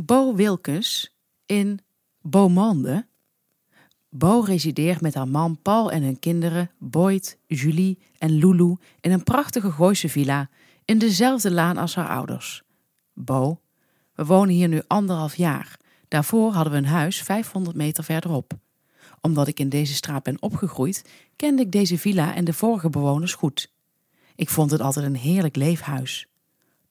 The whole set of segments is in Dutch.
Bo Wilkens in Beaumande. Bo resideert met haar man Paul en hun kinderen Boyd, Julie en Lulu in een prachtige Gooise villa in dezelfde laan als haar ouders. Bo, we wonen hier nu anderhalf jaar. Daarvoor hadden we een huis 500 meter verderop. Omdat ik in deze straat ben opgegroeid, kende ik deze villa en de vorige bewoners goed. Ik vond het altijd een heerlijk leefhuis.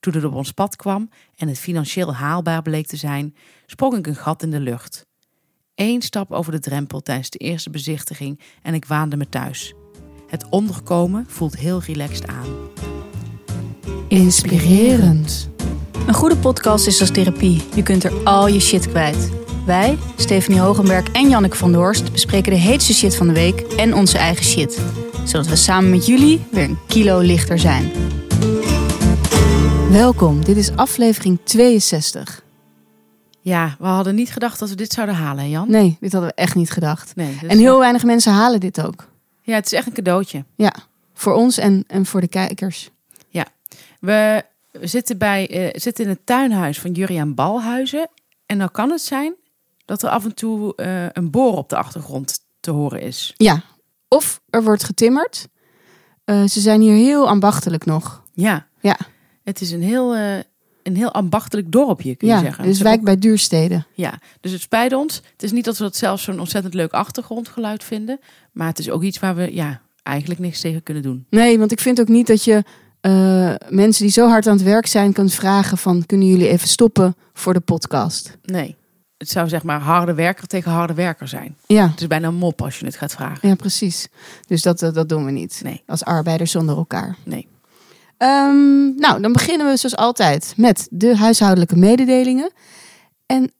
Toen het op ons pad kwam en het financieel haalbaar bleek te zijn, sprong ik een gat in de lucht. Eén stap over de drempel tijdens de eerste bezichtiging en ik waande me thuis. Het onderkomen voelt heel relaxed aan. Inspirerend. Een goede podcast is als therapie. Je kunt er al je shit kwijt. Wij, Stephanie Hogenberg en Janneke van der Horst, bespreken de heetste shit van de week en onze eigen shit. Zodat we samen met jullie weer een kilo lichter zijn. Welkom, dit is aflevering 62. Ja, we hadden niet gedacht dat we dit zouden halen, Jan? Nee, dit hadden we echt niet gedacht. Nee, dus, En heel weinig mensen halen dit ook. Ja, het is echt een cadeautje. Ja, voor ons en, en voor de kijkers. We zitten, bij, eh, zitten in het tuinhuis van Juriaan Balhuizen. En dan kan het zijn dat er af en toe eh, een boor op de achtergrond te horen is. Ja, of er wordt getimmerd. Eh, ze zijn hier heel ambachtelijk nog. Ja. Ja. Het is een heel, eh, een heel ambachtelijk dorpje, kun je Ja, zeggen. dus wijk bij duursteden. Ja, dus het spijt ons. Het is niet dat we dat zelfs zo'n ontzettend leuk achtergrondgeluid vinden. Maar het is ook iets waar we ja, eigenlijk niks tegen kunnen doen. Nee, want ik vind ook niet dat je eh, mensen die zo hard aan het werk zijn kunt vragen van kunnen jullie even stoppen voor de podcast. Nee. Het zou zeg maar harde werker tegen harde werker zijn. Ja, Het is bijna een mop als je het gaat vragen. ja precies. Dus dat, eh, dat doen we niet. Nee. Als arbeiders zonder elkaar. Nee. Ehm, nou, dan beginnen we zoals altijd met de huishoudelijke mededelingen. En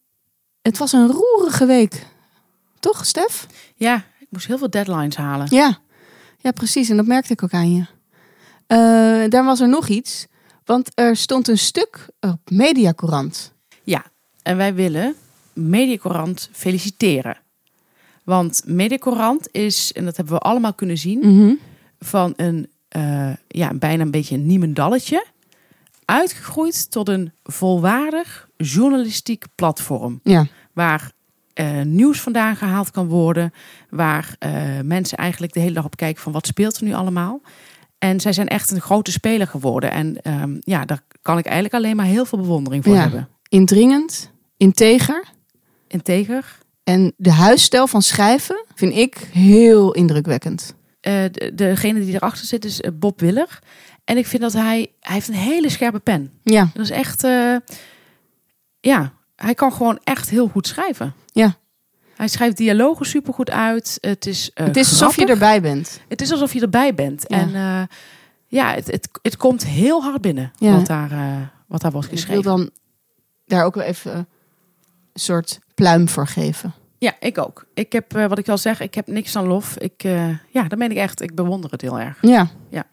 het was een roerige week. Toch, Stef? Ja, ik moest heel veel deadlines halen. Ja, ja precies. En dat merkte ik ook aan je. Eh, daar was er nog iets. Want er stond een stuk op Mediacourant. Ja, en wij willen Mediacorant feliciteren. Want Mediacorant is, en dat hebben we allemaal kunnen zien, Mhm. van een eh, ja, bijna een beetje een niemendalletje, uitgegroeid tot een volwaardig journalistiek platform. Ja, Waar eh, nieuws vandaan gehaald kan worden, waar eh, mensen eigenlijk de hele dag op kijken van wat speelt er nu allemaal. En zij zijn echt een grote speler geworden. En ehm, ja, daar kan ik eigenlijk alleen maar heel veel bewondering voor Ja. hebben. indringend, integer. Integer, En de huisstijl van schrijven vind ik heel indrukwekkend. Eh, de, degene die erachter zit is eh, Bob Willer. En ik vind dat hij, hij heeft een hele scherpe pen. Ja, Dat is echt, eh, ja, hij kan gewoon echt heel goed schrijven. Ja. Hij schrijft dialogen supergoed uit. Het is, het is alsof je erbij bent. Het is alsof je erbij bent. Ja. En ja, het, het, het komt heel hard binnen Ja. wat, daar, wat daar wordt Ik wil geschreven. dan daar ook wel even een soort pluim voor geven. Ja, ik ook. Ik heb, eh, wat ik al zeg, ik heb niks aan lof. Ik, eh, ja, dan ben ik echt, ik bewonder het heel erg. Ja. Ja.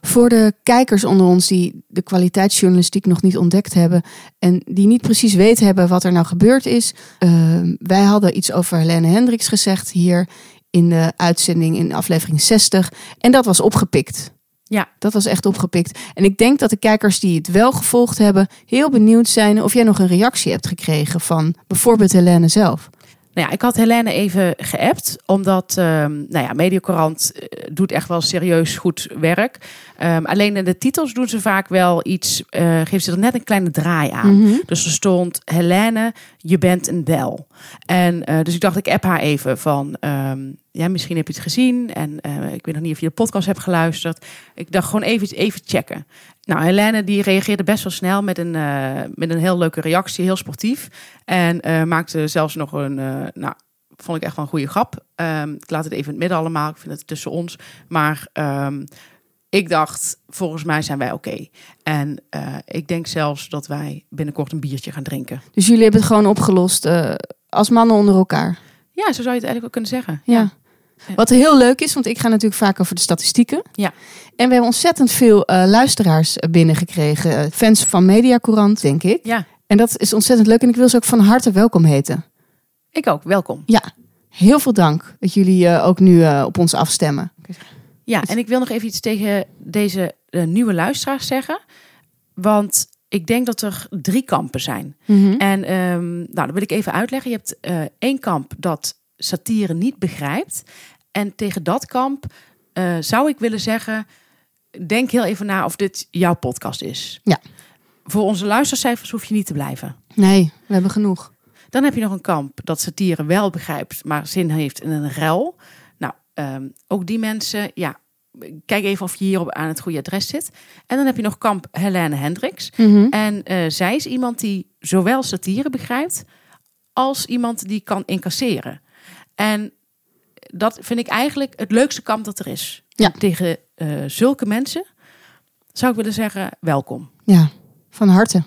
Voor de kijkers onder ons die de kwaliteitsjournalistiek nog niet ontdekt hebben en die niet precies weten hebben wat er nou gebeurd is. eh, wij hadden iets over Helene Hendricks gezegd hier in de uitzending in aflevering 60 en dat was opgepikt. Ja. Dat was echt opgepikt. En ik denk dat de kijkers die het wel gevolgd hebben heel benieuwd zijn of jij nog een reactie hebt gekregen van bijvoorbeeld Helene zelf. Nou ja, ik had Helene even geappt, omdat ehm nou ja, Mediacorant eh, doet echt wel serieus goed werk. Ehm, alleen in de titels doen ze vaak wel iets, eh geven ze er net een kleine draai aan. Mhm. Dus er stond Helene, je bent een del. En eh, dus ik dacht, ik app haar even van, ehm, ja, misschien heb je het gezien. En ik weet nog niet of je de podcast hebt geluisterd. Ik dacht gewoon even, even checken. Nou, Helene die reageerde best wel snel met een, eh, met een heel leuke reactie, heel sportief. En eh, maakte zelfs nog een, eh, nou, vond ik echt wel een goede grap. Ehm, ik laat het even in het midden allemaal, ik vind het tussen ons. Maar ehm, ik dacht, volgens mij zijn wij oké. En ik denk zelfs dat wij binnenkort een biertje gaan drinken. Dus jullie hebben het gewoon opgelost als mannen onder elkaar. Ja, zo zou je het eigenlijk ook kunnen zeggen. Ja. Ja. Wat heel leuk is, want ik ga natuurlijk vaak over de statistieken. Ja. En we hebben ontzettend veel eh, luisteraars binnengekregen. Eh, fans van Mediacourant, denk ik. ja, En dat is ontzettend leuk. En ik wil ze ook van harte welkom heten. ik ook. Welkom. Ja, heel veel dank dat jullie eh, ook nu op ons afstemmen. Ja, en ik wil nog even iets tegen deze nieuwe luisteraars zeggen. Want ik denk dat er drie kampen zijn. Mhm. En ehm, nou, dat wil ik even uitleggen. Je hebt één kamp dat satire niet begrijpt. En tegen dat kamp eh, zou ik willen zeggen: denk heel even na of dit jouw podcast is. Ja. Voor onze luistercijfers hoef je niet te blijven. Nee, we hebben genoeg. Dan heb je nog een kamp dat satire wel begrijpt, maar zin heeft in een rel. Nou, ehm, ook die mensen, ja, kijk even of je hier aan het goede adres zit. En dan heb je nog kamp Helene Hendricks. Mhm. En eh, zij is iemand die zowel satire begrijpt als iemand die kan incasseren. En dat vind ik eigenlijk het leukste kamp dat er is. Ja. Tegen eh, zulke mensen zou ik willen zeggen, welkom. Ja, van harte.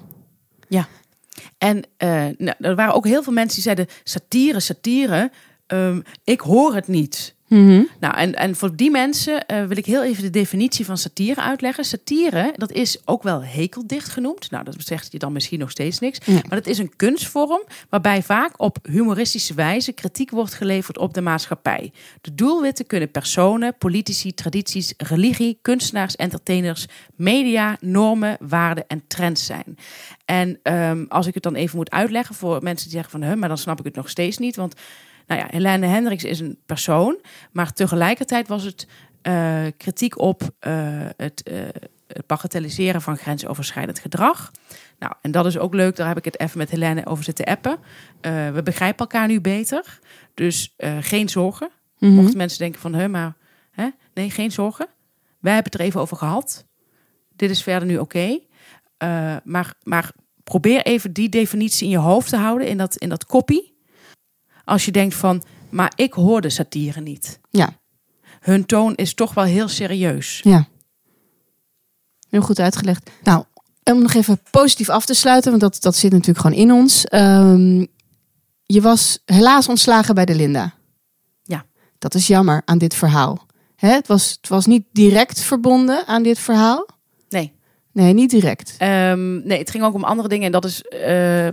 En eh, nou, er waren ook heel veel mensen die zeiden, satire, satire, ehm, ik hoor het niet. Mhm. Nou, en, en voor die mensen eh, wil ik heel even de definitie van satire uitleggen. Satire, dat is ook wel hekeldicht genoemd. Nou, dat zegt je dan misschien nog steeds niks. Ja. Maar dat is een kunstvorm waarbij vaak op humoristische wijze kritiek wordt geleverd op de maatschappij. De doelwitten kunnen personen, politici, tradities, religie, kunstenaars, entertainers, media, normen, waarden en trends zijn. En ehm, als ik het dan even moet uitleggen voor mensen die zeggen van, huh, maar dan snap ik het nog steeds niet, want nou ja, Helene Hendricks is een persoon, maar tegelijkertijd was het eh, kritiek op eh, het, het bagatelliseren van grensoverschrijdend gedrag. Nou, en dat is ook leuk, daar heb ik het even met Helene over zitten appen. We begrijpen elkaar nu beter, dus geen zorgen. Mhm. Mochten mensen denken van, hè, maar hè? nee, geen zorgen. Wij hebben het er even over gehad. Dit is verder nu oké. Maar, maar probeer even die definitie in je hoofd te houden, in dat, in dat kopie. Als je denkt van, maar ik hoor de satire niet. Ja, Hun toon is toch wel heel serieus. ja. Heel goed uitgelegd. Nou, om nog even positief af te sluiten, want dat, dat zit natuurlijk gewoon in ons. Ehm, je was helaas ontslagen bij de Linda. Ja. Dat is jammer aan dit verhaal. Hè, het, was, het was niet direct verbonden aan dit verhaal. Nee. Nee, niet direct. Ehm, nee, het ging ook om andere dingen. En dat is eh,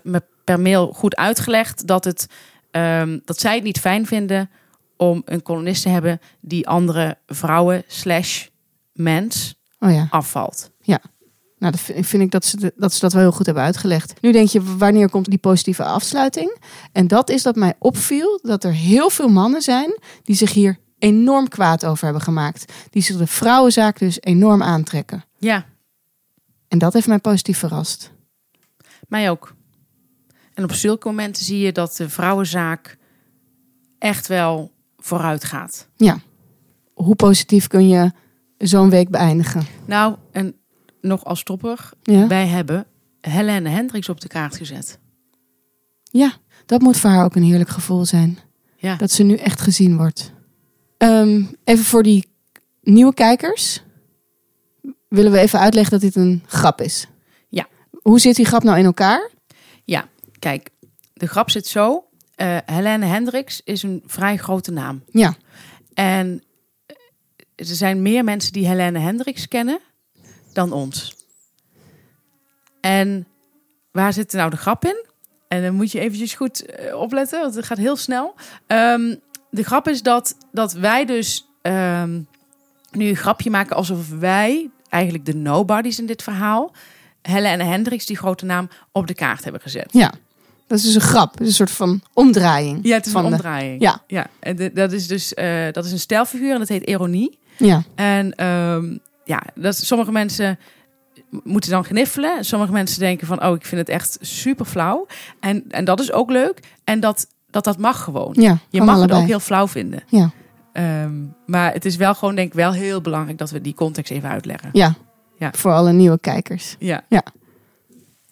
me per mail goed uitgelegd. Dat, het, ehm, dat zij het niet fijn vinden om een kolonist te hebben die andere vrouwen slash mens Oh ja. afvalt. Nou, dat vind vind ik dat ze, de- dat ze dat wel heel goed hebben uitgelegd. Nu denk je, wanneer komt die positieve afsluiting? En dat is dat mij opviel dat er heel veel mannen zijn die zich hier enorm kwaad over hebben gemaakt. Die zich de vrouwenzaak dus enorm aantrekken. Ja, En dat heeft mij positief verrast. mij ook. En op zulke momenten zie je dat de vrouwenzaak echt wel vooruit gaat. Ja. Hoe positief kun je zo'n week beëindigen? Nou, en nog als topper. Ja, Wij hebben Helene Hendricks op de kaart gezet. ja dat moet voor haar ook een heerlijk gevoel zijn. Ja. Dat ze nu echt gezien wordt. Ehm, even voor die nieuwe kijkers. Willen we even uitleggen dat dit een grap is? Ja. Hoe zit die grap nou in elkaar? Ja, kijk, de grap zit zo. Eh Helene Hendricks is een vrij grote naam. Ja. En eh, er zijn meer mensen die Helene Hendricks kennen dan ons. En waar zit nou de grap in? En dan moet je eventjes goed eh, opletten, want het gaat heel snel. Ehm, de grap is dat, dat wij dus ehm, nu een grapje maken alsof wij, eigenlijk de nobodies in dit verhaal, Helene Hendricks, die grote naam, op de kaart hebben gezet. Ja. Dat is dus een grap. Een soort van omdraaiing. Ja, het is van een de- omdraaiing. Ja. ja. En de- dat is dus eh, dat is een stijlfiguur en dat heet ironie. Ja. En ehm, ja, dat sommige mensen moeten dan gniffelen. En sommige mensen denken van, oh, ik vind het echt super flauw. En, en dat is ook leuk. En dat dat, dat mag gewoon. Ja, Je mag allebei. het ook heel flauw vinden. Ja. Ehm, maar het is wel gewoon, denk ik, wel heel belangrijk dat we die context even uitleggen. Ja. Ja. Voor alle nieuwe kijkers. Ja.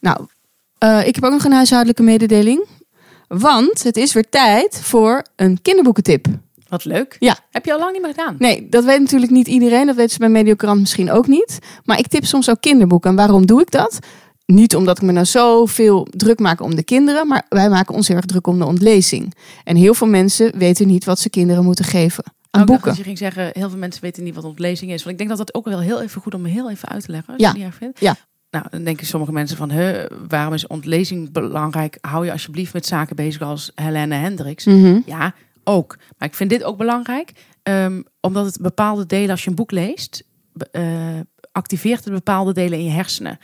Nou, eh, ik heb ook nog een huishoudelijke mededeling. Want het is weer tijd voor een kinderboekentip. Wat leuk. Ja. Heb je al lang niet meer gedaan? Nee, dat weet natuurlijk niet iedereen. Dat weten ze bij Mediocrant misschien ook niet. Maar ik tip soms ook kinderboeken. En waarom doe ik dat? Niet omdat ik me nou zoveel druk maak om de kinderen. Maar wij maken ons heel erg druk om de ontlezing. En heel veel mensen weten niet wat ze kinderen moeten geven aan Oh, ik dacht boeken. dat je ging zeggen, heel veel mensen weten niet wat ontlezing is. Want ik denk dat dat ook wel heel even goed om heel even uit te leggen. Als Ja. je het niet erg vindt. Ja. Nou, dan denken sommige mensen van, huh, waarom is ontlezing belangrijk? Hou je alsjeblieft met zaken bezig als Helene Hendricks. Mhm. Ja, ook. Maar ik vind dit ook belangrijk. ehm, omdat het bepaalde delen, als je een boek leest, eh, activeert het bepaalde delen in je hersenen.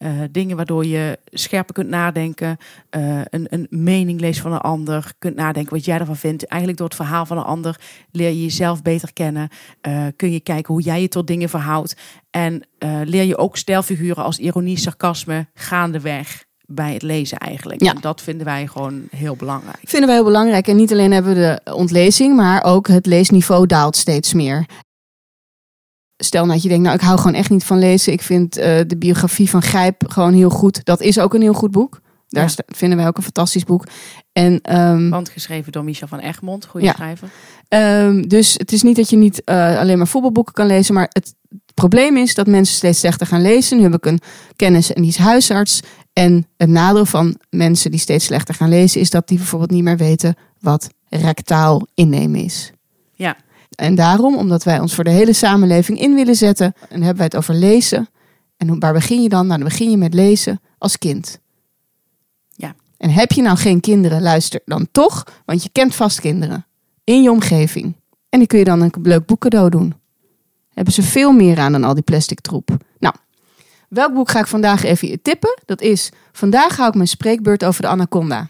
Eh, dingen waardoor je scherper kunt nadenken, eh, een, een mening leest van een ander, kunt nadenken wat jij ervan vindt. Eigenlijk door het verhaal van een ander leer je jezelf beter kennen, eh, kun je kijken hoe jij je tot dingen verhoudt en leer je ook stijlfiguren als ironie, sarcasme gaandeweg bij het lezen eigenlijk. Ja. En dat vinden wij gewoon heel belangrijk. Vinden wij heel belangrijk. En niet alleen hebben we de ontlezing, maar ook het leesniveau daalt steeds meer. Stel nou dat je denkt, nou ik hou gewoon echt niet van lezen. Ik vind eh, de biografie van Grijp gewoon heel goed. Dat is ook een heel goed boek. Daar Ja. vinden wij ook een fantastisch boek. En ehm, Want geschreven door Michel van Egmond, goede Ja. schrijver. Ehm, dus het is niet dat je niet eh, alleen maar voetbalboeken kan lezen, maar het probleem is dat mensen steeds slechter gaan lezen. Nu heb ik een kennis en die is huisarts. En het nadeel van mensen die steeds slechter gaan lezen is dat die bijvoorbeeld niet meer weten wat rectaal innemen is. Ja. En daarom, omdat wij ons voor de hele samenleving in willen zetten, en hebben wij het over lezen. En waar begin je dan? Nou, dan begin je met lezen als kind. Ja. En heb je nou geen kinderen, luister dan toch, want je kent vast kinderen in je omgeving. En die kun je dan een leuk boek cadeau doen. Hebben ze veel meer aan dan al die plastic troep. Nou, welk boek ga ik vandaag even tippen? Dat is Vandaag hou ik mijn spreekbeurt over de anaconda.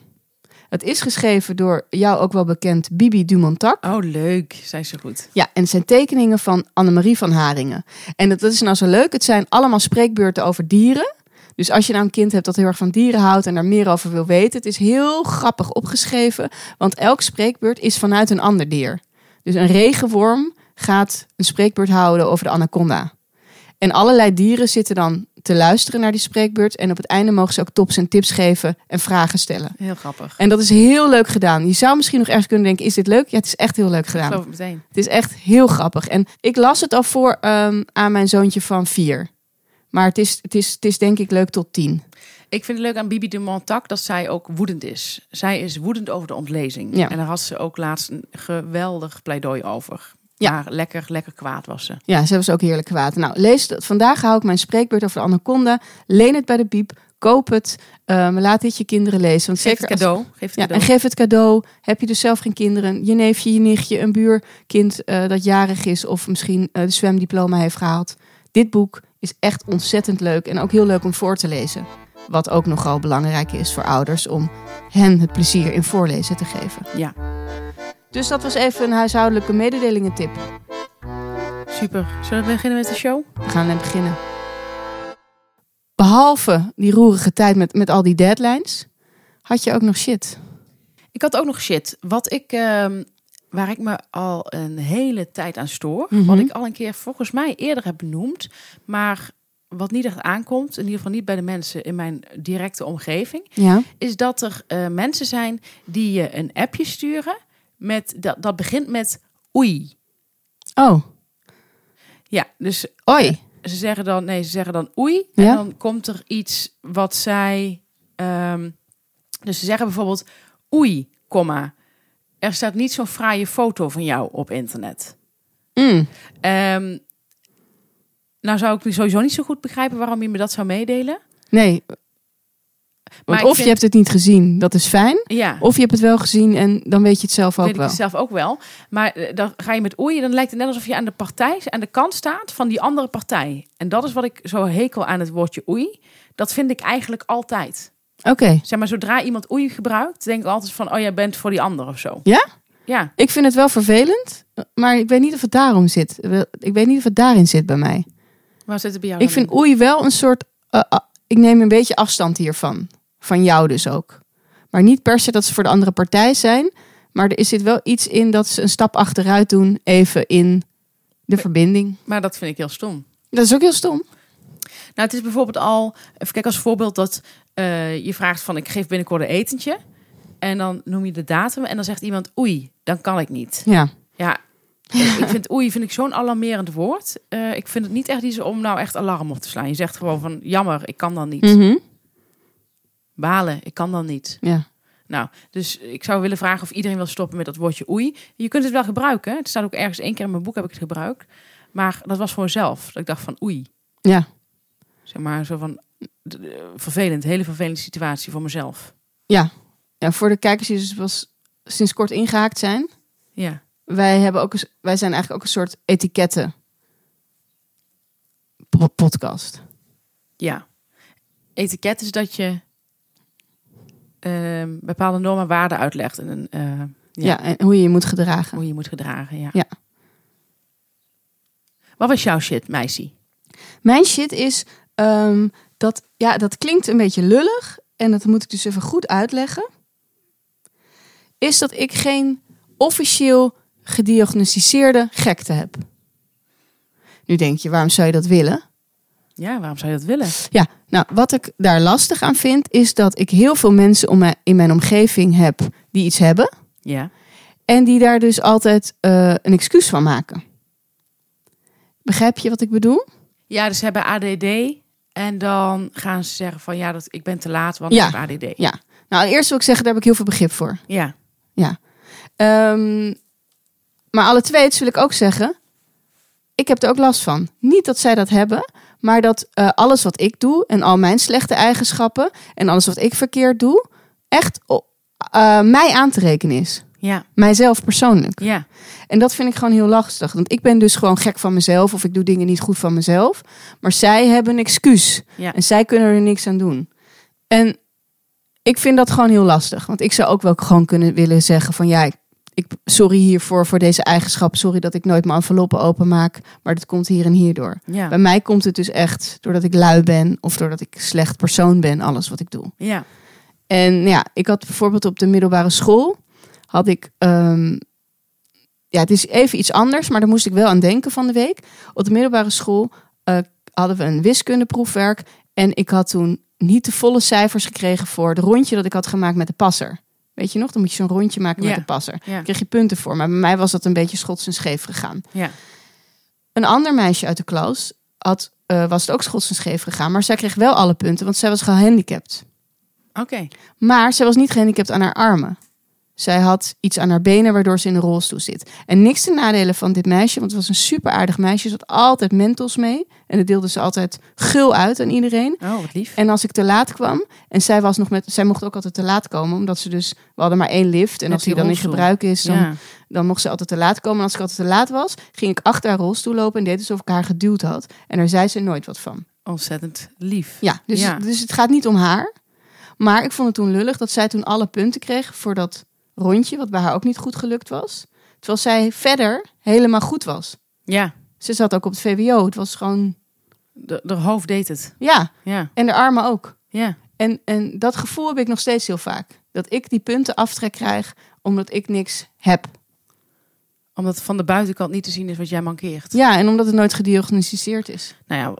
Het is geschreven door jou ook wel bekend Bibi Dumontac. Oh, leuk. Zij ze goed. Ja, en het zijn tekeningen van Annemarie van Haringen. En dat is nou zo leuk. Het zijn allemaal spreekbeurten over dieren. Dus als je nou een kind hebt dat heel erg van dieren houdt en daar meer over wil weten, het is heel grappig opgeschreven. Want elk spreekbeurt is vanuit een ander dier. Dus een regenworm gaat een spreekbeurt houden over de anaconda. En allerlei dieren zitten dan te luisteren naar die spreekbeurt. En op het einde mogen ze ook tops en tips geven en vragen stellen. Heel grappig. En dat is heel leuk gedaan. Je zou misschien nog ergens kunnen denken, is dit leuk? Ja, het is echt heel leuk gedaan. het meteen. Het is echt heel grappig. En ik las het al voor ehm, aan mijn zoontje van vier. Maar het is, het, is, het is denk ik leuk tot tien. Ik vind het leuk aan Bibi de Montac dat zij ook woedend is. Zij is woedend over de ontlezing. Ja. En daar had ze ook laatst een geweldig pleidooi over. Ja. Maar lekker, lekker kwaad was ze. Ja, ze ze ook heerlijk kwaad. Nou, lees het. Vandaag hou ik mijn spreekbeurt over de anaconda. Leen het bij de biep. Koop het. Ehm, laat dit je kinderen lezen. Want Geef zeker het als- cadeau. Geef het Ja, cadeau. en geef het cadeau. Heb je dus zelf geen kinderen? Je neefje, je nichtje, een buurkind eh, dat jarig is of misschien eh, de zwemdiploma heeft gehaald. Dit boek is echt ontzettend leuk en ook heel leuk om voor te lezen. Wat ook nogal belangrijk is voor ouders om hen het plezier in voorlezen te geven. Ja, Dus dat was even een huishoudelijke mededelingentip. super. Zullen we beginnen met de show? We gaan net beginnen. Behalve die roerige tijd met, met al die deadlines, had je ook nog shit. Ik had ook nog shit. Wat ik, ehm, waar ik me al een hele tijd aan stoor. Mhm. Wat ik al een keer volgens mij eerder heb benoemd. Maar wat niet echt aankomt, in ieder geval niet bij de mensen in mijn directe omgeving. Ja. Is dat er eh, mensen zijn die je een appje sturen. Met, dat, dat begint met oei. Oh, Ja, dus oi. ze zeggen dan, nee, ze zeggen dan oei. Ja. En dan komt er iets wat zij. ehm, dus ze zeggen bijvoorbeeld oei, komma. Er staat niet zo'n fraaie foto van jou op internet. Mm. Ehm, nou zou ik sowieso niet zo goed begrijpen waarom je me dat zou meedelen. Nee. Want ik of vind- je hebt het niet gezien, dat is fijn. Ja, Of je hebt het wel gezien en dan weet je het zelf ook weet ik wel. het zelf ook wel. Maar eh, dan ga je met oei, dan lijkt het net alsof je aan de partij, aan de kant staat van die andere partij. En dat is wat ik zo hekel aan het woordje oei. Dat vind ik eigenlijk altijd. Oké. Zeg maar, zodra iemand oei gebruikt, denk ik altijd van, oh, jij bent voor die ander of zo. Ja? Ja, Ik vind het wel vervelend, maar ik weet niet of het daarom zit. Ik weet niet of het daarin zit bij mij. waar zit het bij jou? Ik vind in? oei wel een soort... eh, ah, ik neem een beetje afstand hiervan. Van jou dus ook. Maar niet per se dat ze voor de andere partij zijn. Maar er zit wel iets in dat ze een stap achteruit doen. Even in de verbinding. Maar dat vind ik heel stom. Dat is ook heel stom. Nou, het is bijvoorbeeld al, even kijken als voorbeeld dat eh, je vraagt van, ik geef binnenkort een etentje. En dan noem je de datum en dan zegt iemand oei, dan kan ik niet. Ja. Ja, ik vind oei vind ik zo'n alarmerend woord. Eh, ik vind het niet echt iets om nou echt alarm op te slaan. Je zegt gewoon van, jammer, ik kan dan niet. Mhm. Balen, ik kan dan niet. Ja. Nou, dus ik zou willen vragen of iedereen wil stoppen met dat woordje oei. Je kunt het wel gebruiken. Het staat ook ergens één keer in mijn boek heb ik het gebruikt. Maar dat was voor mezelf. Dat ik dacht van oei. Ja. Zeg maar zo van d- vervelend, hele vervelende situatie voor mezelf. Ja. ja, voor de kijkers die dus pas sinds kort ingehaakt zijn. Ja, Wij, hebben ook wij zijn eigenlijk ook een soort etiketten po- podcast. ja. etiket is dat je ehm, bepaalde normen en waarden uitlegt. En een, eh, Ja. ja, en hoe je je moet gedragen. hoe je moet gedragen. Ja. Ja. Wat was jouw shit, meisje? Mijn shit is ehm, dat, ja, dat klinkt een beetje lullig. En dat moet ik dus even goed uitleggen. Is dat ik geen officieel gediagnosticeerde gekte heb. Nu denk je, waarom zou je dat willen? Ja, waarom zou je dat willen? Ja, nou, wat ik daar lastig aan vind, is dat ik heel veel mensen om mij, in mijn omgeving heb die iets hebben. Ja. En die daar dus altijd eh, een excuus van maken. Begrijp je wat ik bedoel? Ja, dus ze hebben ADD. En dan gaan ze zeggen van ja, dat, ik ben te laat, want Ja. ik heb ADD. Ja. Nou, eerst wil ik zeggen, daar heb ik heel veel begrip voor. Ja. Ehm, maar alle twee wil ik ook zeggen, ik heb er ook last van. Niet dat zij dat hebben, maar dat eh, alles wat ik doe en al mijn slechte eigenschappen en alles wat ik verkeerd doe, echt eh, mij aan te rekenen is. Ja. Mijzelf persoonlijk. Ja. En dat vind ik gewoon heel lastig. Want ik ben dus gewoon gek van mezelf of ik doe dingen niet goed van mezelf. Maar zij hebben een excuus. Ja. En zij kunnen er niks aan doen. En ik vind dat gewoon heel lastig. Want ik zou ook wel gewoon kunnen willen zeggen van ja, ik, ik, sorry hiervoor voor deze eigenschap. Sorry dat ik nooit mijn enveloppen openmaak. Maar dat komt hier en hierdoor. Ja. Bij mij komt het dus echt doordat ik lui ben of doordat ik slecht persoon ben, alles wat ik doe. Ja. En ja, ik had bijvoorbeeld op de middelbare school had ik. ehm, ja, het is even iets anders, maar daar moest ik wel aan denken van de week. Op de middelbare school eh, hadden we een wiskundeproefwerk. En ik had toen niet de volle cijfers gekregen voor het rondje dat ik had gemaakt met de passer. Weet je nog? Dan moet je zo'n rondje maken met de passer. Ja. Daar kreeg je punten voor. Maar bij mij was dat een beetje schots en scheef gegaan. Ja. Een ander meisje uit de klas had, eh, was het ook schots en scheef gegaan. Maar zij kreeg wel alle punten, want zij was gehandicapt. Oké. Maar zij was niet gehandicapt aan haar armen. Zij had iets aan haar benen waardoor ze in een rolstoel zit. En niks te nadelen van dit meisje, want het was een super aardig meisje. Ze had altijd mentos mee. En dat deelde ze altijd gul uit aan iedereen. Oh, wat lief. En als ik te laat kwam, en zij was nog met, zij mocht ook altijd te laat komen, omdat ze dus, we hadden maar één lift. En Met als die die dan in gebruik is, dan, Ja. dan mocht ze altijd te laat komen. En als ik altijd te laat was, ging ik achter haar rolstoel lopen en deed alsof ik haar geduwd had. En daar zei ze nooit wat van. Ontzettend lief. Ja, dus, Ja. dus het gaat niet om haar. Maar ik vond het toen lullig dat zij toen alle punten kreeg voor dat rondje, wat bij haar ook niet goed gelukt was. Terwijl zij verder helemaal goed was. Ja. Ze zat ook op het VWO. Het was gewoon, De, de hoofd deed het. ja, Ja. en de armen ook. Ja. En, en dat gevoel heb ik nog steeds heel vaak. Dat ik die punten aftrek krijg omdat ik niks heb. Omdat het van de buitenkant niet te zien is wat jij mankeert. Ja, en omdat het nooit gediagnosticeerd is. Nou ja,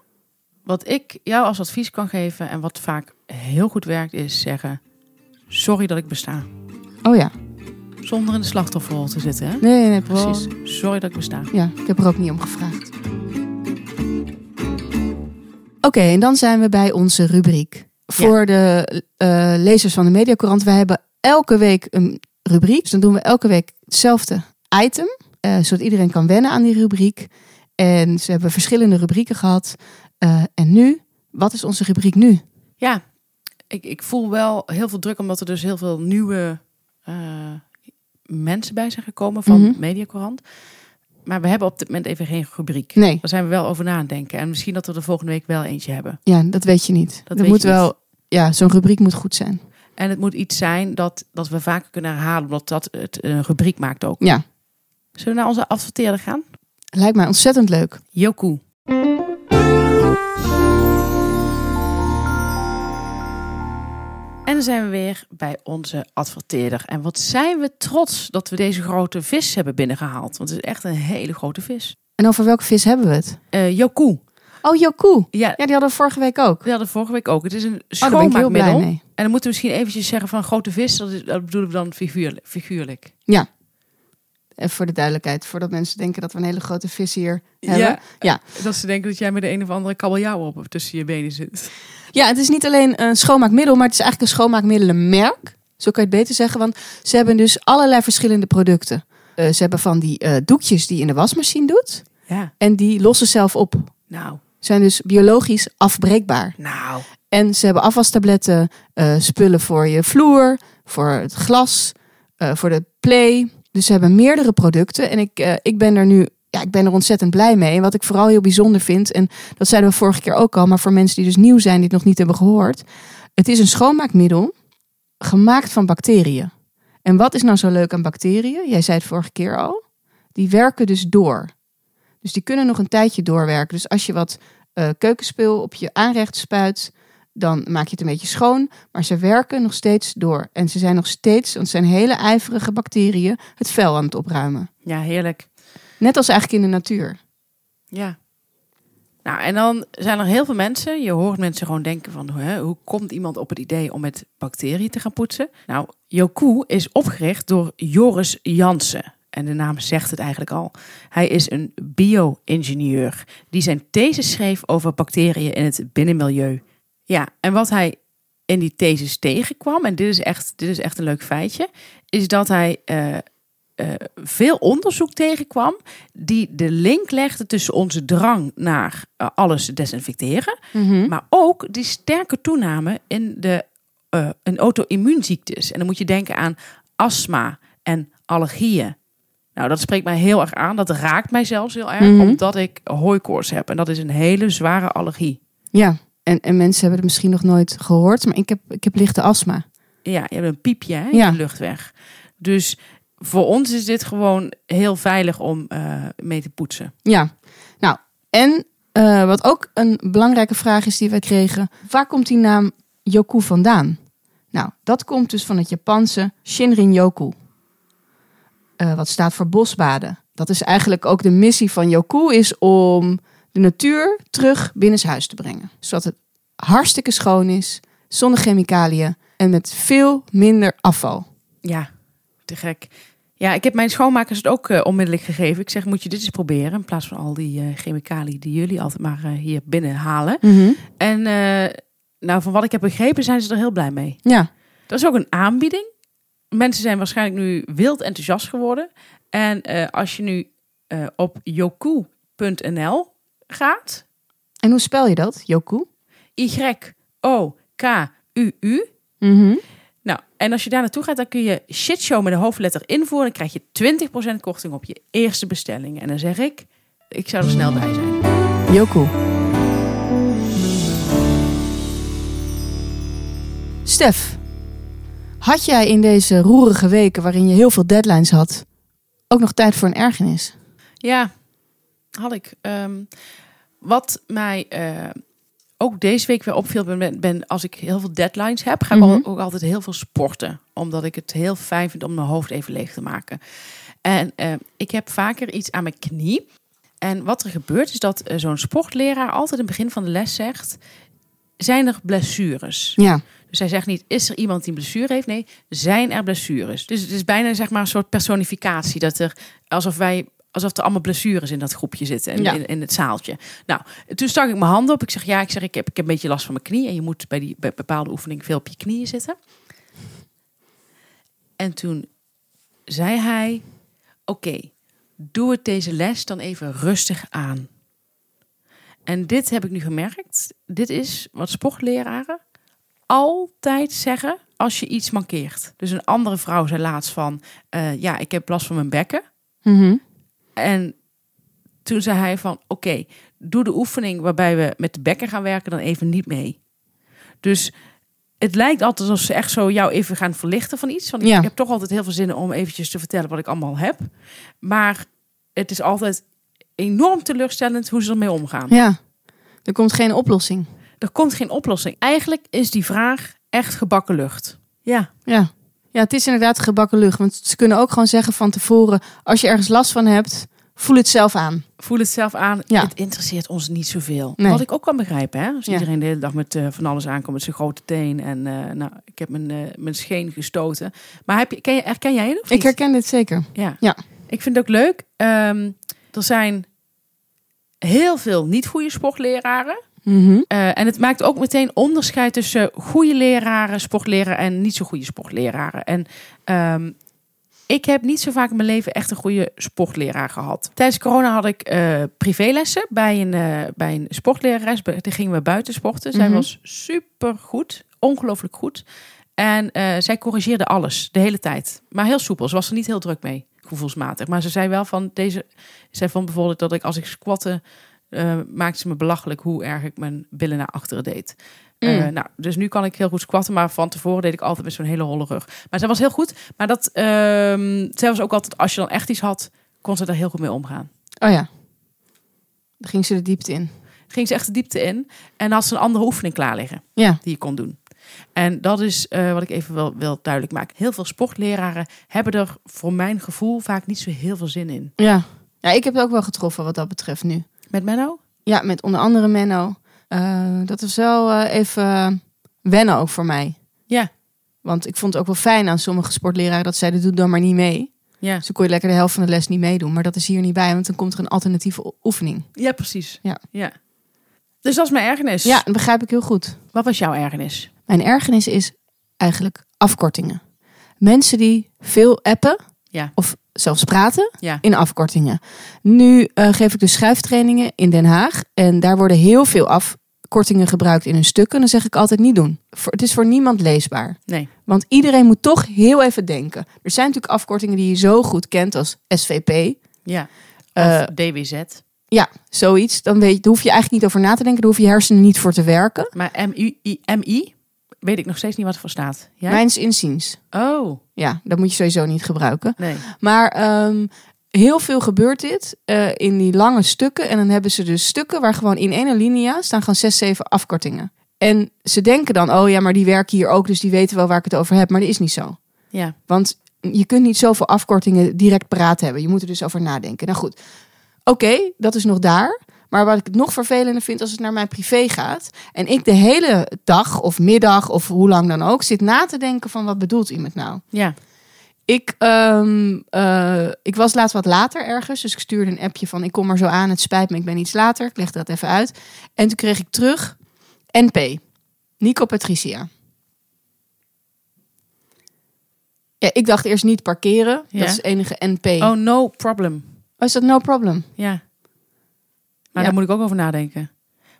wat ik jou als advies kan geven en wat vaak heel goed werkt, is zeggen: Sorry dat ik besta. Oh ja, Zonder in de slachtofferrol te zitten. Hè? nee, nee, precies. sorry dat ik besta. Ja, ik heb er ook niet om gevraagd. Oké, en dan zijn we bij onze rubriek. Voor de eh, lezers van de Mediacourant, wij hebben elke week een rubriek. Dus dan doen we elke week hetzelfde item, eh, zodat iedereen kan wennen aan die rubriek. En ze hebben verschillende rubrieken gehad. Eh, en nu, wat is onze rubriek nu? Ja, ik, ik voel wel heel veel druk omdat er dus heel veel nieuwe mensen bij zijn gekomen van Mhm. Mediacorant. Maar we hebben op dit moment even geen rubriek. Nee, Daar zijn we wel over na aan denken. En misschien dat we er volgende week wel eentje hebben. ja, dat weet je niet. Dat moet wel, ja, zo'n rubriek moet goed zijn. En het moet iets zijn dat, dat we vaker kunnen herhalen, omdat dat het een rubriek maakt ook. Ja, Zullen we naar onze adverteerder gaan? lijkt mij ontzettend leuk. Joku. En dan zijn we weer bij onze adverteerder. En wat zijn we trots dat we deze grote vis hebben binnengehaald. Want het is echt een hele grote vis. En over welke vis hebben we het? Eh Joku. Oh, Yoku. Ja, Ja, die hadden we vorige week ook. we hadden vorige week ook. Het is een Oh, schoonmaakmiddel. mee. en dan moeten we misschien eventjes zeggen van grote vis. Dat, is, dat bedoelen we dan figuurlijk. figuurlijk. Ja. Even voor de duidelijkheid, voordat mensen denken dat we een hele grote vis hier hebben. Ja. Ja. Dat ze denken dat jij met de een of andere kabeljauw op tussen je benen zit. Ja, het is niet alleen een schoonmaakmiddel, maar het is eigenlijk een schoonmaakmiddelenmerk. Zo kan je het beter zeggen, want ze hebben dus allerlei verschillende producten. Eh, ze hebben van die eh, doekjes die je in de wasmachine doet. Ja. En die lossen zelf op. Nou, Zijn dus biologisch afbreekbaar. nou. En ze hebben afwastabletten, eh, spullen voor je vloer, voor het glas, voor de play. Dus ze hebben meerdere producten. En ik, eh, ik ben er nu ja, ik ben er ontzettend blij mee. Wat ik vooral heel bijzonder vind, en dat zeiden we vorige keer ook al, maar voor mensen die dus nieuw zijn, die het nog niet hebben gehoord. Het is een schoonmaakmiddel gemaakt van bacteriën. En wat is nou zo leuk aan bacteriën? Jij zei het vorige keer al. Die werken dus door. Dus die kunnen nog een tijdje doorwerken. Dus als je wat uh, keukenspul op je aanrecht spuit, dan maak je het een beetje schoon. Maar ze werken nog steeds door. En ze zijn nog steeds, want het zijn hele ijverige bacteriën, het vuil aan het opruimen. Ja, heerlijk. Net als eigenlijk in de natuur. Ja. Nou, en dan zijn er heel veel mensen. Je hoort mensen gewoon denken van... Hè, hoe komt iemand op het idee om met bacteriën te gaan poetsen? Nou, Yoku is opgericht door Joris Jansen. En de naam zegt het eigenlijk al. Hij is een bio-ingenieur die zijn thesis schreef over bacteriën in het binnenmilieu. Ja, en wat hij in die thesis tegenkwam, en dit is echt, dit is echt een leuk feitje, is dat hij uh, uh, veel onderzoek tegenkwam die de link legde tussen onze drang naar uh, alles desinfecteren, mm -hmm. maar ook die sterke toename in de in auto-immuunziektes. En dan moet je denken aan astma en allergieën. Nou, dat spreekt mij heel erg aan. Dat raakt mij zelfs heel erg, mm -hmm. omdat ik hooikoorts heb. En dat is een hele zware allergie. Ja, en, en mensen hebben het misschien nog nooit gehoord, maar ik heb, ik heb lichte astma. Ja, je hebt een piepje hè, in ja. de luchtweg. Dus voor ons is dit gewoon heel veilig om uh, mee te poetsen. Ja, nou, en uh, wat ook een belangrijke vraag is die wij kregen: waar komt die naam Yoku vandaan? Nou, dat komt dus van het Japanse Shinrin Yoku. Uh, wat staat voor bosbaden. Dat is eigenlijk ook de missie van Yoku, is om de natuur terug binnenshuis te brengen. Zodat het hartstikke schoon is, zonder chemicaliën en met veel minder afval. Ja, te gek. Ja, ik heb mijn schoonmakers het ook uh, onmiddellijk gegeven. Ik zeg, moet je dit eens proberen in plaats van al die uh, chemicaliën die jullie altijd maar uh, hier binnen halen. Mm -hmm. En nou, van wat ik heb begrepen zijn ze er heel blij mee. Ja. Dat is ook een aanbieding. Mensen zijn waarschijnlijk nu wild enthousiast geworden. En als je nu op yoku.nl gaat. En hoe spel je dat, Yoku? Y-O-K-U-U. -hmm. Nou, en als je daar naartoe gaat, dan kun je shitshow met een hoofdletter invoeren. Dan krijg je 20% korting op je eerste bestelling. En dan zeg ik, ik zou er snel bij zijn. Yoku. Stef, had jij in deze roerige weken waarin je heel veel deadlines had, ook nog tijd voor een ergernis? Ja, had ik. Um, wat mij uh, ook deze week weer opviel, ben, ben als ik heel veel deadlines heb, ga ik mm -hmm. ook altijd heel veel sporten. Omdat ik het heel fijn vind om mijn hoofd even leeg te maken. En uh, ik heb vaker iets aan mijn knie. En wat er gebeurt is dat uh, zo'n sportleraar altijd in het begin van de les zegt: zijn er blessures? Ja. Dus hij zegt niet, is er iemand die een blessure heeft? Nee, zijn er blessures? Dus het is bijna zeg maar een soort personificatie. Dat er, alsof wij alsof er allemaal blessures in dat groepje zitten en Ja. in, in het zaaltje. Nou, toen stak ik mijn handen op. Ik zeg ja, ik zeg ik heb, ik heb een beetje last van mijn knie en je moet bij die bij bepaalde oefeningen veel op je knieën zitten. En toen zei hij: Oké, doe het deze les dan even rustig aan. En dit heb ik nu gemerkt. Dit is wat sportleraren altijd zeggen als je iets mankeert. Dus een andere vrouw zei laatst van: eh, Ja, ik heb last van mijn bekken. Mhm. En toen zei hij van, oké, doe de oefening waarbij we met de bekken gaan werken dan even niet mee. Dus het lijkt altijd alsof ze echt zo jou even gaan verlichten van iets. Want Ja. ik heb toch altijd heel veel zin om eventjes te vertellen wat ik allemaal heb. Maar het is altijd enorm teleurstellend hoe ze ermee omgaan. Ja, er komt geen oplossing. Er komt geen oplossing. Eigenlijk is die vraag echt gebakken lucht. Ja, Ja. ja, het is inderdaad gebakken lucht. Want ze kunnen ook gewoon zeggen van tevoren... als je ergens last van hebt, voel het zelf aan. voel het zelf aan. Ja. Het interesseert ons niet zoveel. Nee. Wat ik ook kan begrijpen, hè? Als Ja. iedereen de hele dag met eh, van alles aankomt met zijn grote teen en eh, nou, ik heb mijn, eh, mijn scheen gestoten. Maar heb je, ken je, herken jij het? Ik herken dit zeker. Ja. Ja. Ik vind het ook leuk. Ehm, er zijn heel veel niet goede sportleraren. Mhm. Eh, en het maakt ook meteen onderscheid tussen goede leraren, sportleraren en niet zo goede sportleraren. En ehm, ik heb niet zo vaak in mijn leven echt een goede sportleraar gehad. Tijdens corona had ik eh, privélessen bij een, eh, bij een sportlerares. Daar gingen we buiten sporten. Zij Mhm. was super goed, ongelooflijk goed. En eh, zij corrigeerde alles de hele tijd. Maar heel soepel. Ze was er niet heel druk mee. gevoelsmatig. Maar ze zei wel van deze. Zij vond bijvoorbeeld dat ik als ik squatte. Eh, maakte ze me belachelijk hoe erg ik mijn billen naar achteren deed. Eh, Mm. nou, dus nu kan ik heel goed squatten, maar van tevoren deed ik altijd met zo'n hele holle rug. Maar zij was heel goed. Maar dat, zij was ook altijd, als je dan echt iets had, kon ze daar heel goed mee omgaan. Oh ja. Dan ging ze de diepte in. Ging ze echt de diepte in en had ze een andere oefening klaar liggen Ja. die je kon doen. En dat is eh, wat ik even wil, wil duidelijk maken. Heel veel sportleraren hebben er voor mijn gevoel vaak niet zo heel veel zin in. Ja. Ja, ik heb het ook wel getroffen wat dat betreft nu. Met Menno? Ja, met onder andere Menno. Eh, dat was wel eh, even wennen ook voor mij. Ja. Want ik vond het ook wel fijn aan sommige sportleraren dat zeiden, doe dan maar niet mee. Ja, Dus dan kon je lekker de helft van de les niet meedoen. Maar dat is hier niet bij, want dan komt er een alternatieve oefening. ja precies. Ja. ja. Dus dat is mijn ergernis. Ja, dat begrijp ik heel goed. Wat was jouw ergernis? Mijn ergernis is eigenlijk afkortingen. Mensen die veel appen Ja. of zelfs praten Ja. in afkortingen. Nu eh, geef ik dus schrijftrainingen in Den Haag. En daar worden heel veel afkortingen gebruikt in hun stukken. Dan zeg ik altijd niet doen. Voor, het is voor niemand leesbaar. Nee. Want iedereen moet toch heel even denken. Er zijn natuurlijk afkortingen die je zo goed kent als SVP. Ja. Of Eh, DWZ. Ja, zoiets. Dan weet je, daar hoef je eigenlijk niet over na te denken. Daar hoef je hersenen niet voor te werken. Maar MI, MI weet ik nog steeds niet wat het voor staat. Ja? Mijns inziens. Oh, Ja, dat moet je sowieso niet gebruiken. nee. Maar ehm, heel veel gebeurt dit eh, in die lange stukken. En dan hebben ze dus stukken waar gewoon in één linia staan gewoon zes, zeven afkortingen. En ze denken dan, oh ja, maar die werken hier ook, dus die weten wel waar ik het over heb. Maar dat is niet zo. Ja. Want je kunt niet zoveel afkortingen direct paraat hebben. Je moet er dus over nadenken. Nou goed, oké, dat is nog daar. Maar wat ik nog vervelender vind als het naar mijn privé gaat. En ik de hele dag of middag of hoe lang dan ook zit na te denken van wat bedoelt iemand nou. Ja. Ik, ehm, eh, ik was laatst wat later ergens. Dus ik stuurde een appje van ik kom er zo aan. Het spijt me, ik ben iets later. Ik legde dat even uit. En toen kreeg ik terug NP. Nico Patricia. Ja, ik dacht eerst niet parkeren. Ja. Dat is enige NP. Oh, no problem. Oh, is dat no problem? Ja. Maar Ja. daar moet ik ook over nadenken.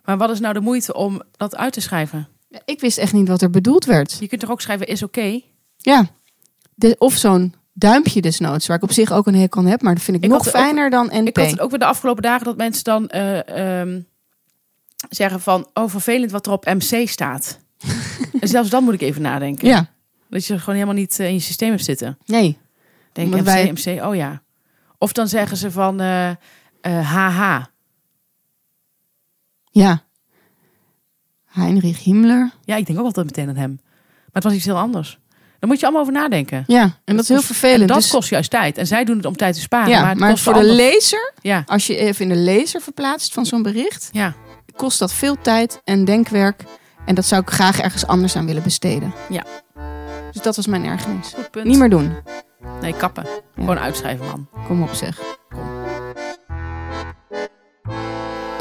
Maar wat is nou de moeite om dat uit te schrijven? Ik wist echt niet wat er bedoeld werd. Je kunt toch ook schrijven is oké? Ja. De, of zo'n duimpje desnoods, waar ik op zich ook een hekel aan heb. Maar dat vind ik, Ik nog ook- fijner dan NP. Ik had het ook weer de afgelopen dagen dat mensen dan eh, ehm, zeggen van... Oh, vervelend wat er op MC staat. en zelfs dan moet ik even nadenken. Ja, Dat je gewoon helemaal niet eh, in je systeem hebt zitten. nee. Denk MC, wij- MC, oh ja. Of dan zeggen ze van eh, HH. Ja. Heinrich Himmler. Ja, ik denk ook altijd meteen aan hem. Maar het was iets heel anders. Daar moet je allemaal over nadenken. Ja, en dat is heel vervelend. En dat Dus- kost juist tijd. En zij doen het om tijd te sparen. ja, maar maar, het kost voor de lezer, Ja, als je even in de lezer verplaatst van zo'n bericht, ja, kost dat veel tijd en denkwerk. En dat zou ik graag ergens anders aan willen besteden. Ja. Dus dat was mijn ergernis. goed punt. Niet meer doen. Nee, kappen. Gewoon uitschrijven, man. Kom op zeg.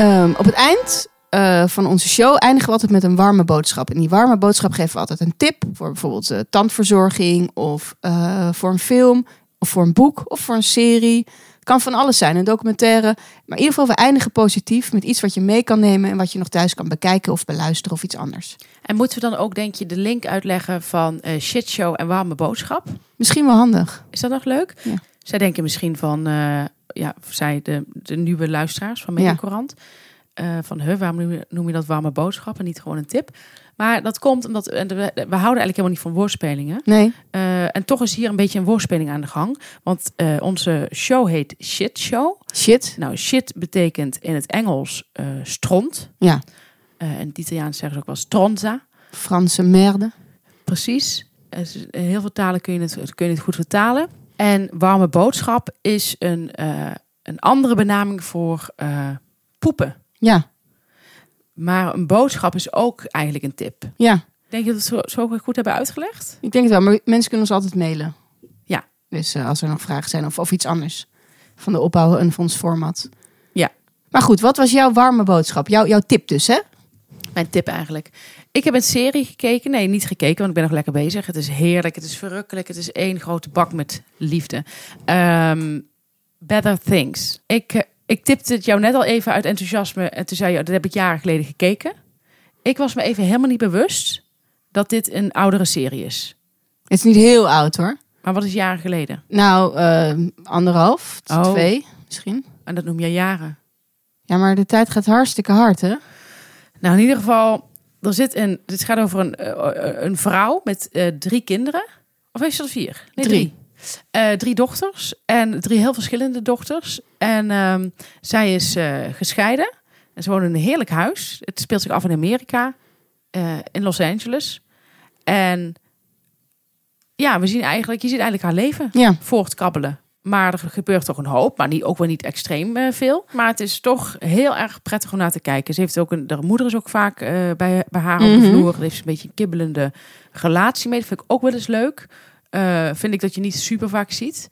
Ehm, op het eind eh, van onze show eindigen we altijd met een warme boodschap. En die warme boodschap geven we altijd een tip voor bijvoorbeeld eh, tandverzorging of eh, voor een film of voor een boek of voor een serie. Het kan van alles zijn, een documentaire. Maar in ieder geval, we eindigen positief met iets wat je mee kan nemen en wat je nog thuis kan bekijken of beluisteren of iets anders. En moeten we dan ook, denk je, de link uitleggen van shitshow en warme boodschap? Misschien wel handig. Is dat nog leuk? Ja. Zij denken misschien van, ja, zij de, de nieuwe luisteraars van Ja. Mediacorant. eh van, huh, waarom noem je, dat warme boodschap en niet gewoon een tip? Maar dat komt omdat we, we houden eigenlijk helemaal niet van woordspelingen. Nee, Eh, en toch is hier een beetje een woordspeling aan de gang. Want eh, onze show heet Shit Show. shit. Nou, shit betekent in het Engels stront. Ja, in het Italiaans zeggen ze ook wel stronza. Franse merde. Precies. Heel veel talen kun je het, kun je het goed vertalen. En warme boodschap is een, eh, een andere benaming voor eh, poepen. Ja, Maar een boodschap is ook eigenlijk een tip. ja. Denk je dat we het zo, goed hebben uitgelegd? Ik denk het wel, maar mensen kunnen ons altijd mailen. Ja. Dus eh, als er nog vragen zijn of, of iets anders van de opbouw en van ons format. Ja. Maar goed, wat was jouw warme boodschap? Jouw, jouw tip dus, hè? Mijn tip eigenlijk. Ik heb een serie gekeken. Nee, niet gekeken, want ik ben nog lekker bezig. Het is heerlijk, het is verrukkelijk. Het is één grote bak met liefde. Ehm, Better Things. Ik, eh, ik tipte het jou net al even uit enthousiasme. En toen zei je, dat heb ik jaren geleden gekeken. Ik was me even helemaal niet bewust dat dit een oudere serie is. Het is niet heel oud hoor. Maar wat is jaren geleden? Nou, eh, anderhalf, Oh. twee misschien. En dat noem je jaren. Ja, maar de tijd gaat hartstikke hard, hè? Nou, in ieder geval, er zit een. Dit gaat over een, eh, een vrouw met eh, drie kinderen. Of heeft ze er vier? Nee, Drie. drie. Eh, drie dochters en drie heel verschillende dochters. En ehm, zij is eh, gescheiden. En ze wonen in een heerlijk huis. Het speelt zich af in Amerika, eh, in Los Angeles. En ja, we zien eigenlijk, je ziet eigenlijk haar leven Ja. voortkabbelen. Maar er gebeurt toch een hoop, maar niet, ook wel niet extreem eh, veel. Maar het is toch heel erg prettig om naar te kijken. Ze heeft ook een, haar moeder is ook vaak eh, bij, bij haar op de Mhm. vloer. Daar heeft ze een beetje een kibbelende relatie mee. Dat vind ik ook wel eens leuk. Eh, vind ik dat je niet super vaak ziet.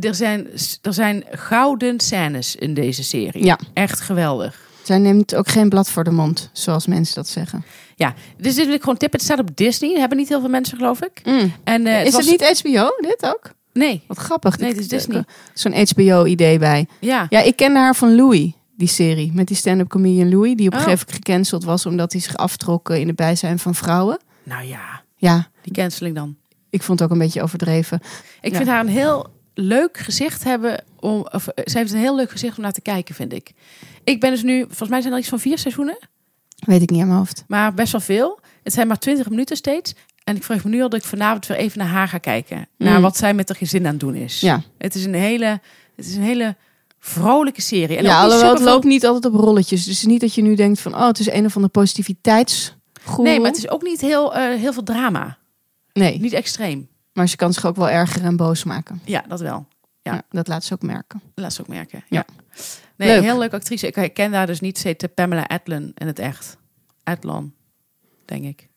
Er zijn, er zijn gouden scènes in deze serie. Ja. Echt geweldig. Zij neemt ook geen blad voor de mond, zoals mensen dat zeggen. Ja, dus dit wil ik gewoon tippen. Het staat op Disney. Dat hebben niet heel veel mensen, geloof ik. En, eh, Is was- het niet HBO, dit ook? Nee. Wat grappig. Nee, het is Disney. Zo'n HBO-idee bij. Ja. Ja, ik kende haar van Louis, die serie. Met die stand-up comedian Louis, die op een Oh. gegeven moment gecanceld was... omdat hij zich aftrok eh, in het bijzijn van vrouwen. Nou ja, Ja, die canceling dan. ik vond het ook een beetje overdreven. Ik Ja. vind haar een heel leuk gezicht hebben. Om, of, eh, zij heeft een heel leuk gezicht om naar te kijken, vind ik. Ik ben dus nu, volgens mij zijn er iets van vier seizoenen, Weet ik niet aan mijn hoofd. maar best wel veel. Het zijn maar twintig minuten steeds. En ik vraag me nu al dat ik vanavond weer even naar haar ga kijken. Naar Mm. wat zij met haar gezin aan het doen is. Ja, Het is een hele, het is een hele vrolijke serie. En ja alhoewel het loopt niet altijd op rolletjes. Dus niet dat je nu denkt van... oh, het is een of andere positiviteitsgoeroe. Nee, maar het is ook niet heel, eh, heel veel drama. Nee, Niet extreem. maar ze kan zich ook wel erger en boos maken. Ja, dat wel. Ja. Ja. dat laat ze ook merken. Laat ze ook merken. Ja. Ja. Nee, Leuk. heel leuke actrice. Ik herken daar dus niet. Ze heet Pamela Adlon in het echt. Adlon, denk ik.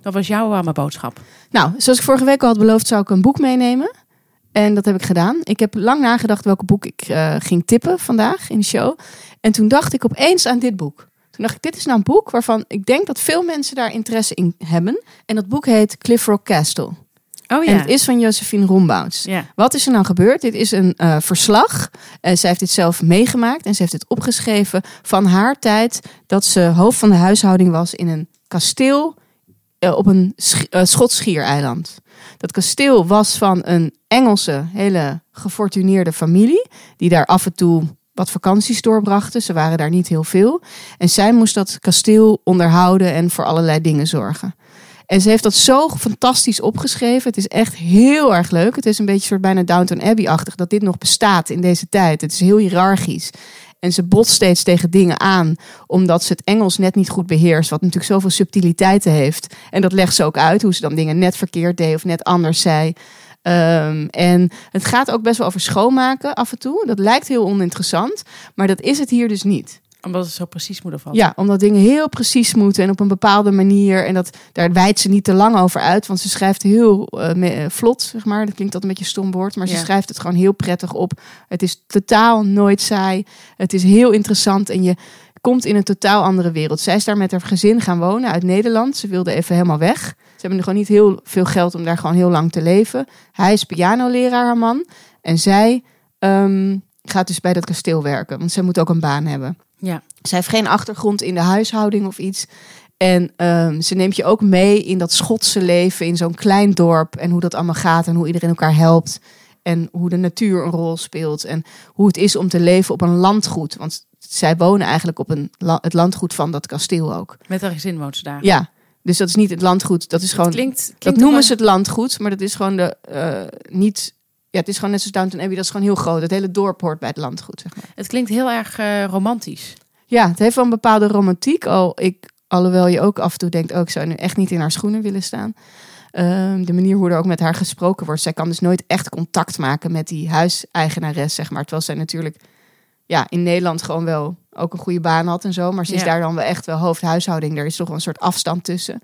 Dat was jouw warme boodschap. Nou, zoals ik vorige week al had beloofd, zou ik een boek meenemen. En dat heb ik gedaan. Ik heb lang nagedacht welke boek ik eh, ging tippen vandaag in de show. En toen dacht ik opeens aan dit boek. Toen dacht ik, dit is nou een boek waarvan ik denk dat veel mensen daar interesse in hebben. En dat boek heet Cliff Rock Castle. Oh En het is van Josephine Rombouts. Ja. Wat is er nou gebeurd? Dit is een eh, verslag. Eh zij heeft dit zelf meegemaakt en ze heeft dit opgeschreven van haar tijd dat ze hoofd van de huishouding was in een kasteel eh, op een sch eh. Dat kasteel was van een Engelse, hele gefortuneerde familie, die daar af en toe wat vakanties doorbrachten. Ze waren daar niet heel veel. En zij moest dat kasteel onderhouden en voor allerlei dingen zorgen. En ze heeft dat zo fantastisch opgeschreven. Het is echt heel erg leuk. Het is een beetje soort bijna Downton Abbey-achtig dat dit nog bestaat in deze tijd. Het is heel hiërarchisch. En ze botst steeds tegen dingen aan, omdat ze het Engels net niet goed beheerst, wat natuurlijk zoveel subtiliteiten heeft. En dat legt ze ook uit, hoe ze dan dingen net verkeerd deed of net anders zei. Ehm, en het gaat ook best wel over schoonmaken af en toe. Dat lijkt heel oninteressant, maar dat is het hier dus niet. Omdat het zo precies moet vallen. Ja, omdat dingen heel precies moeten en op een bepaalde manier. En dat, daar wijdt ze niet te lang over uit, want ze schrijft heel eh, vlot, zeg maar. Dat klinkt altijd een beetje stom woord, maar ze schrijft het gewoon heel prettig op. Het is totaal nooit saai. Het is heel interessant en je komt in een totaal andere wereld. Zij is daar met haar gezin gaan wonen uit Nederland. Ze wilde even helemaal weg. Ze hebben gewoon niet heel veel geld om daar gewoon heel lang te leven. Hij is pianoleraar, haar man. En zij ehm, gaat dus bij dat kasteel werken, want zij moet ook een baan hebben. Ja. Zij heeft geen achtergrond in de huishouding of iets. En ehm, ze neemt je ook mee in dat Schotse leven, in zo'n klein dorp. En hoe dat allemaal gaat en hoe iedereen elkaar helpt. En hoe de natuur een rol speelt. En hoe het is om te leven op een landgoed. Want zij wonen eigenlijk op een, la- het landgoed van dat kasteel ook. Met haar gezin woont ze daar. Ja, dus dat is niet het landgoed. Dat is gewoon. Het klinkt, klinkt dat noemen ze het landgoed, maar dat is gewoon de. eh, niet. Ja, het is gewoon net zoals Downton Abbey. Dat is gewoon heel groot. Het hele dorp hoort bij het landgoed, zeg maar. Het klinkt heel erg eh, romantisch. Ja, het heeft wel een bepaalde romantiek. Al ik, alhoewel je ook af en toe denkt, oh, ik zou nu echt niet in haar schoenen willen staan. Ehm, de manier hoe er ook met haar gesproken wordt. Zij kan dus nooit echt contact maken met die huiseigenares, zeg maar. Terwijl zij natuurlijk ja, in Nederland gewoon wel ook een goede baan had en zo. Maar ze is Ja. daar dan wel echt wel hoofdhuishouding. Er is toch wel een soort afstand tussen.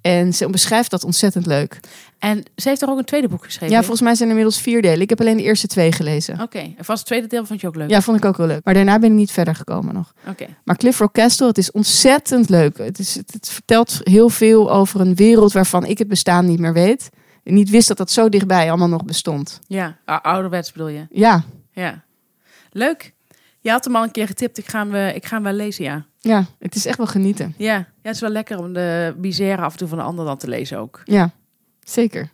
En ze beschrijft dat ontzettend leuk. En ze heeft er ook een tweede boek geschreven. Ja, volgens mij zijn er inmiddels vier delen. Ik heb alleen de eerste twee gelezen. Oké, en vast het tweede deel vond je ook leuk. Ja, vond ik ook wel leuk. Maar daarna ben ik niet verder gekomen nog. Oké. Maar Cliff Rock Castle, het is ontzettend leuk. Het, is, het, het vertelt heel veel over een wereld waarvan ik het bestaan niet meer weet. En niet wist dat dat zo dichtbij allemaal nog bestond. Ja, ou- ouderwets bedoel je. Ja, Ja. Leuk. Je had hem al een keer getipt. Ik ga hem, eh, ik ga hem wel lezen, ja. ja, het is echt wel genieten. Ja, ja het is wel lekker om de bizarre af en toe van de ander dan te lezen ook. Ja, zeker.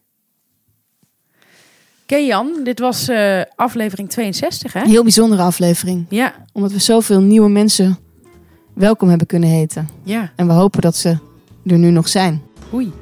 Oké Jan, dit was eh, aflevering 62 hè? Een heel bijzondere aflevering. Ja, Omdat we zoveel nieuwe mensen welkom hebben kunnen heten. ja. En we hopen dat ze er nu nog zijn. Oei.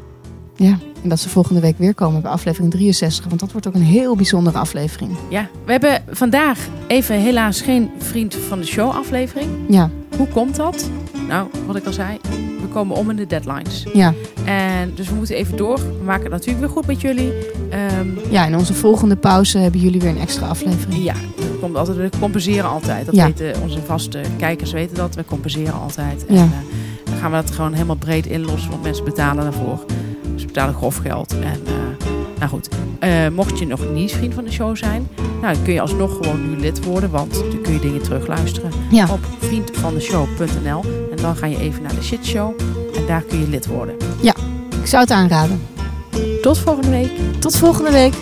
Ja. En dat ze volgende week weer komen bij aflevering 63. Want dat wordt ook een heel bijzondere aflevering. Ja, we hebben vandaag even helaas geen vriend van de show aflevering. Ja, Hoe komt dat? Nou, wat ik al zei, we komen om in de deadlines. ja. En dus we moeten even door. We maken het natuurlijk weer goed met jullie. Ehm, ja in onze volgende pauze hebben jullie weer een extra aflevering. ja, dat komt altijd, we compenseren altijd. Dat Ja. weten onze vaste kijkers weten dat. We compenseren altijd. En Ja. eh, dan gaan we dat gewoon helemaal breed inlossen, want mensen betalen daarvoor. Ze betalen grof geld. En eh, nou goed, eh, mocht je nog niet vriend van de show zijn, nou, dan kun je alsnog gewoon nu lid worden, want dan kun je dingen terugluisteren Ja. op vriendvandeshow.nl. En dan ga je even naar de shitshow en daar kun je lid worden. Ik zou het aanraden. Tot volgende week. Tot volgende week.